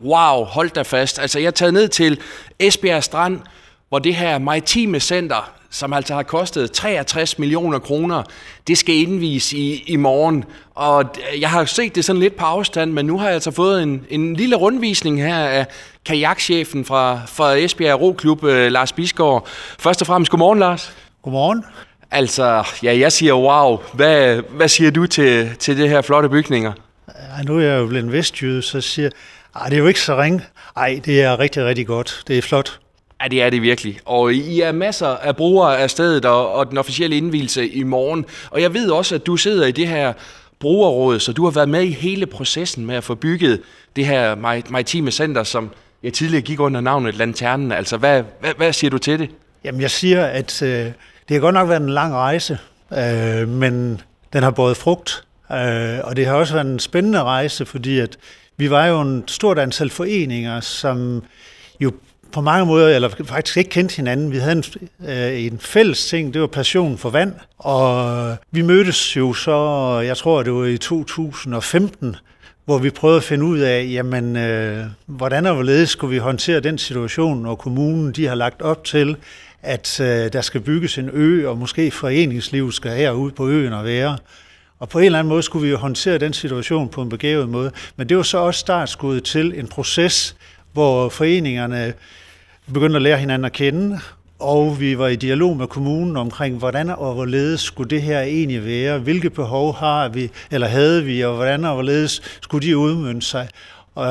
Wow, hold da fast. Altså, jeg er taget ned til Esbjerg Strand, hvor det her maritime center, som altså har kostet 63 millioner kroner, det skal indvise i, i morgen. Og jeg har set det sådan lidt på afstand, men nu har jeg altså fået en, en lille rundvisning her af kajakchefen fra, fra Esbjerg Roklub, øh, Lars Bisgaard. Først og fremmest, godmorgen Lars. Godmorgen. Altså, ja, jeg siger wow. Hvad, hvad siger du til, til det her flotte bygninger? Ja, nu er jeg jo blevet vestjyde, så siger jeg, det er jo ikke så ringe. Ej, det er rigtig, rigtig godt. Det er flot. Ja, det er det virkelig. Og I er masser af brugere af stedet og, og den officielle indvielse i morgen. Og jeg ved også, at du sidder i det her brugerråd, så du har været med i hele processen med at få bygget det her maritime center, som jeg tidligere gik under navnet Lanternen. Altså, hvad, hvad, hvad siger du til det? Jamen, jeg siger, at øh, det har godt nok været en lang rejse, øh, men den har båret frugt. Øh, og det har også været en spændende rejse, fordi at vi var jo en stort antal foreninger, som jo på mange måder, eller faktisk ikke kendte hinanden. Vi havde en, øh, en fælles ting, det var passion for vand, og vi mødtes jo så, jeg tror det var i 2015, hvor vi prøvede at finde ud af, jamen, øh, hvordan og hvorledes skulle vi håndtere den situation, når kommunen de har lagt op til, at øh, der skal bygges en ø, og måske foreningslivet skal herude på øen og være. Og på en eller anden måde skulle vi jo håndtere den situation på en begavet måde. Men det var så også startskuddet til en proces, hvor foreningerne begyndte at lære hinanden at kende, og vi var i dialog med kommunen omkring, hvordan og hvorledes skulle det her egentlig være, hvilke behov har vi, eller havde vi, og hvordan og hvorledes skulle de udmønte sig. Og,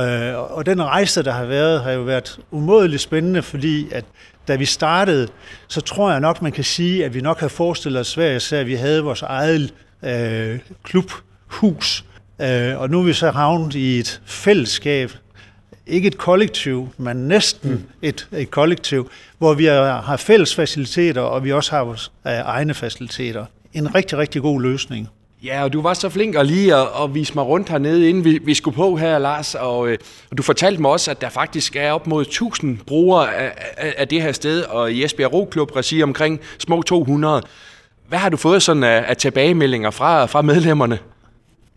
og den rejse, der har været, har jo været umådeligt spændende, fordi at da vi startede, så tror jeg nok, man kan sige, at vi nok havde forestillet os svært, at vi havde vores eget øh, klubhus. Øh, og nu er vi så havnet i et fællesskab, ikke et kollektiv, men næsten mm. et, et kollektiv, hvor vi har, har fælles faciliteter, og vi også har vores øh, egne faciliteter. En rigtig, rigtig god løsning. Ja, og du var så flink at lige at, at vise mig rundt hernede, inden vi, vi skulle på her, Lars. Og, øh, og du fortalte mig også, at der faktisk er op mod 1000 brugere af, af, af det her sted, og i Esbjerg Roklub regi omkring små 200. Hvad har du fået sådan af, af tilbagemeldinger fra, fra medlemmerne?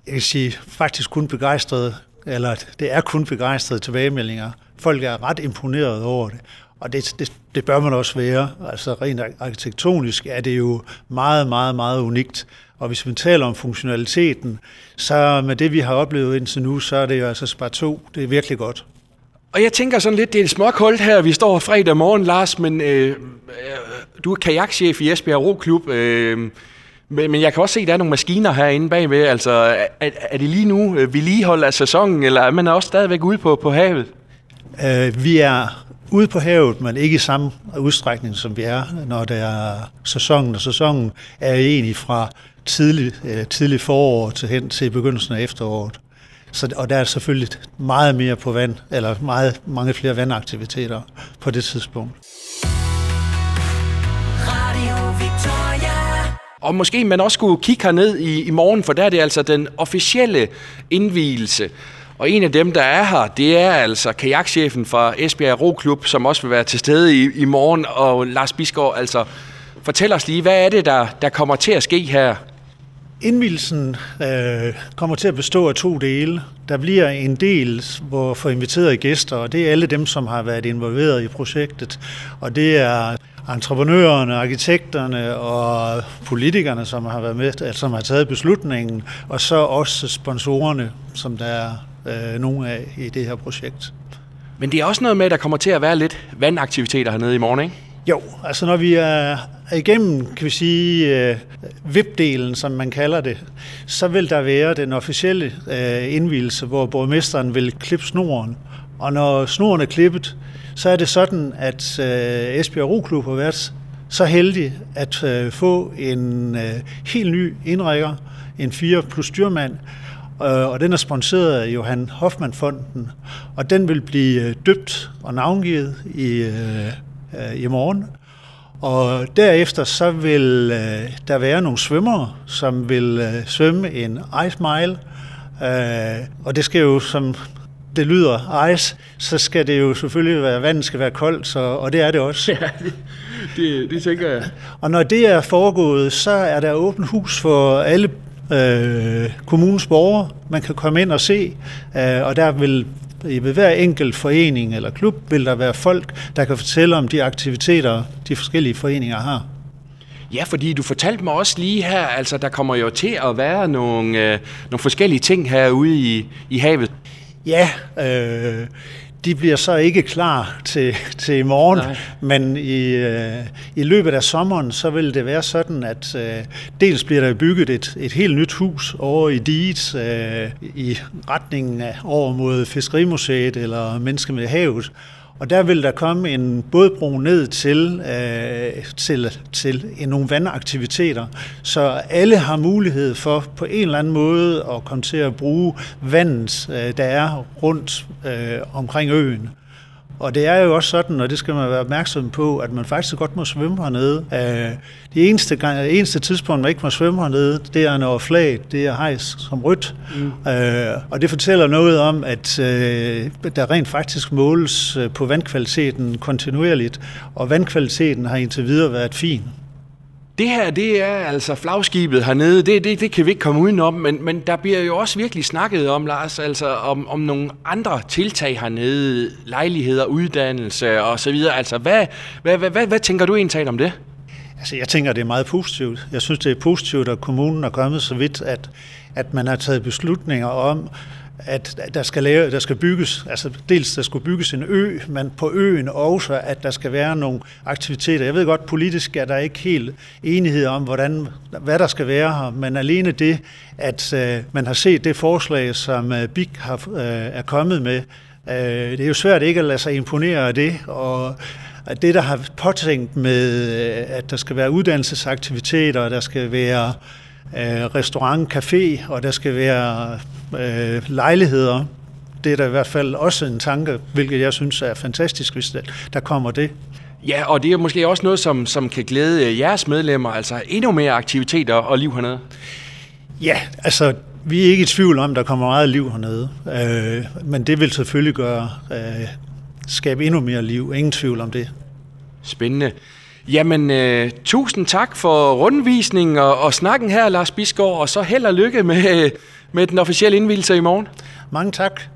Jeg kan sige, faktisk kun begejstret, eller det er kun begejstrede tilbagemeldinger. Folk er ret imponeret over det, og det, det, det bør man også være. Altså rent arkitektonisk er det jo meget, meget, meget unikt. Og hvis vi taler om funktionaliteten, så med det, vi har oplevet indtil nu, så er det jo altså Spar 2. Det er virkelig godt. Og jeg tænker sådan lidt, det er et småkoldt her, vi står fredag morgen, Lars, men øh, du er kajakchef i Esbjerg Roklub, øh, men, men jeg kan også se, at der er nogle maskiner herinde bagved. Altså, er, er det lige nu øh, vedligehold af sæsonen, eller er man også stadigvæk ude på, på havet? Øh, vi er ude på havet, men ikke i samme udstrækning, som vi er, når det er sæsonen. Og sæsonen er egentlig fra tidlig, øh, tidlig forår til hen til begyndelsen af efteråret. Så, og der er selvfølgelig meget mere på vand, eller meget, mange flere vandaktiviteter på det tidspunkt. Radio Victoria. Og måske man også skulle kigge herned i, i morgen, for der er det altså den officielle indvielse. Og en af dem, der er her, det er altså kajakchefen fra Esbjerg Roklub, som også vil være til stede i, i morgen. Og Lars Bisgaard, altså fortæl os lige, hvad er det, der, der kommer til at ske her Indvielsen øh, kommer til at bestå af to dele. Der bliver en del, hvor for inviterede gæster, og det er alle dem, som har været involveret i projektet. Og det er entreprenørerne, arkitekterne og politikerne, som har været med, som har taget beslutningen, og så også sponsorerne, som der er øh, nogle af i det her projekt. Men det er også noget med, at der kommer til at være lidt vandaktiviteter hernede i morgen, ikke? Jo, altså når vi er igennem, kan vi sige, uh, VIP-delen, som man kalder det, så vil der være den officielle uh, indvielse, hvor borgmesteren vil klippe snoren. Og når snoren er klippet, så er det sådan, at øh, Esbjerg Roklub har været så heldig at øh, få en øh, helt ny indrækker, en 4 plus styrmand, øh, og den er sponsoreret af Johan Hoffmann-fonden, og den vil blive øh, døbt og navngivet i øh, øh, i morgen. Og derefter så vil øh, der være nogle svømmere, som vil øh, svømme en ice mile. Øh, og det skal jo, som det lyder ice, så skal det jo selvfølgelig være, vandet skal være koldt, så, og det er det også. Ja, det, det, det tænker jeg. Og når det er foregået, så er der åbent hus for alle øh, kommunens borgere. Man kan komme ind og se, øh, og der vil i ved hver enkelt forening eller klub vil der være folk, der kan fortælle om de aktiviteter, de forskellige foreninger har. Ja, fordi du fortalte mig også lige her, altså der kommer jo til at være nogle, øh, nogle forskellige ting herude i, i havet. Ja, øh, de bliver så ikke klar til, til i morgen, Nej. men i, øh, i løbet af sommeren, så vil det være sådan, at øh, dels bliver der bygget et, et helt nyt hus over i Diet, øh, i retningen af over mod Fiskerimuseet eller Menneske med havet, og der vil der komme en bådbro ned til, øh, til, til nogle vandaktiviteter, så alle har mulighed for på en eller anden måde at komme til at bruge vandet, øh, der er rundt øh, omkring øen. Og det er jo også sådan, og det skal man være opmærksom på, at man faktisk godt må svømme hernede. Øh, det eneste, gang, eneste tidspunkt, man ikke må svømme hernede, det er når flaget det er hejs som rødt. Mm. Øh, og det fortæller noget om, at øh, der rent faktisk måles på vandkvaliteten kontinuerligt, og vandkvaliteten har indtil videre været fin. Det her, det er altså flagskibet hernede, det, det, det kan vi ikke komme udenom, men, men der bliver jo også virkelig snakket om, Lars, altså om, om nogle andre tiltag hernede, lejligheder, uddannelse og så videre. Altså, hvad, hvad, hvad, hvad, hvad tænker du egentlig om det? Altså, jeg tænker, det er meget positivt. Jeg synes, det er positivt, at kommunen er kommet så vidt, at, at man har taget beslutninger om, at der skal, lave, der skal bygges, altså dels der skulle bygges en ø, men på øen også, at der skal være nogle aktiviteter. Jeg ved godt, politisk er der ikke helt enighed om, hvordan, hvad der skal være her, men alene det, at øh, man har set det forslag, som øh, BIG har, øh, er kommet med, øh, det er jo svært ikke at lade sig imponere af det, og at det, der har påtænkt med, øh, at der skal være uddannelsesaktiviteter, der skal være øh, restaurant, café, og der skal være øh, lejligheder. Det er der i hvert fald også en tanke, hvilket jeg synes er fantastisk, hvis der kommer det. Ja, og det er måske også noget, som, som kan glæde jeres medlemmer, altså endnu mere aktiviteter og liv hernede. Ja, altså vi er ikke i tvivl om, at der kommer meget liv hernede, øh, men det vil selvfølgelig gøre, øh, skabe endnu mere liv, ingen tvivl om det. Spændende. Jamen, øh, tusind tak for rundvisningen og, og snakken her, Lars Bisgaard, og så held og lykke med, øh, med den officielle indvielse i morgen. Mange tak.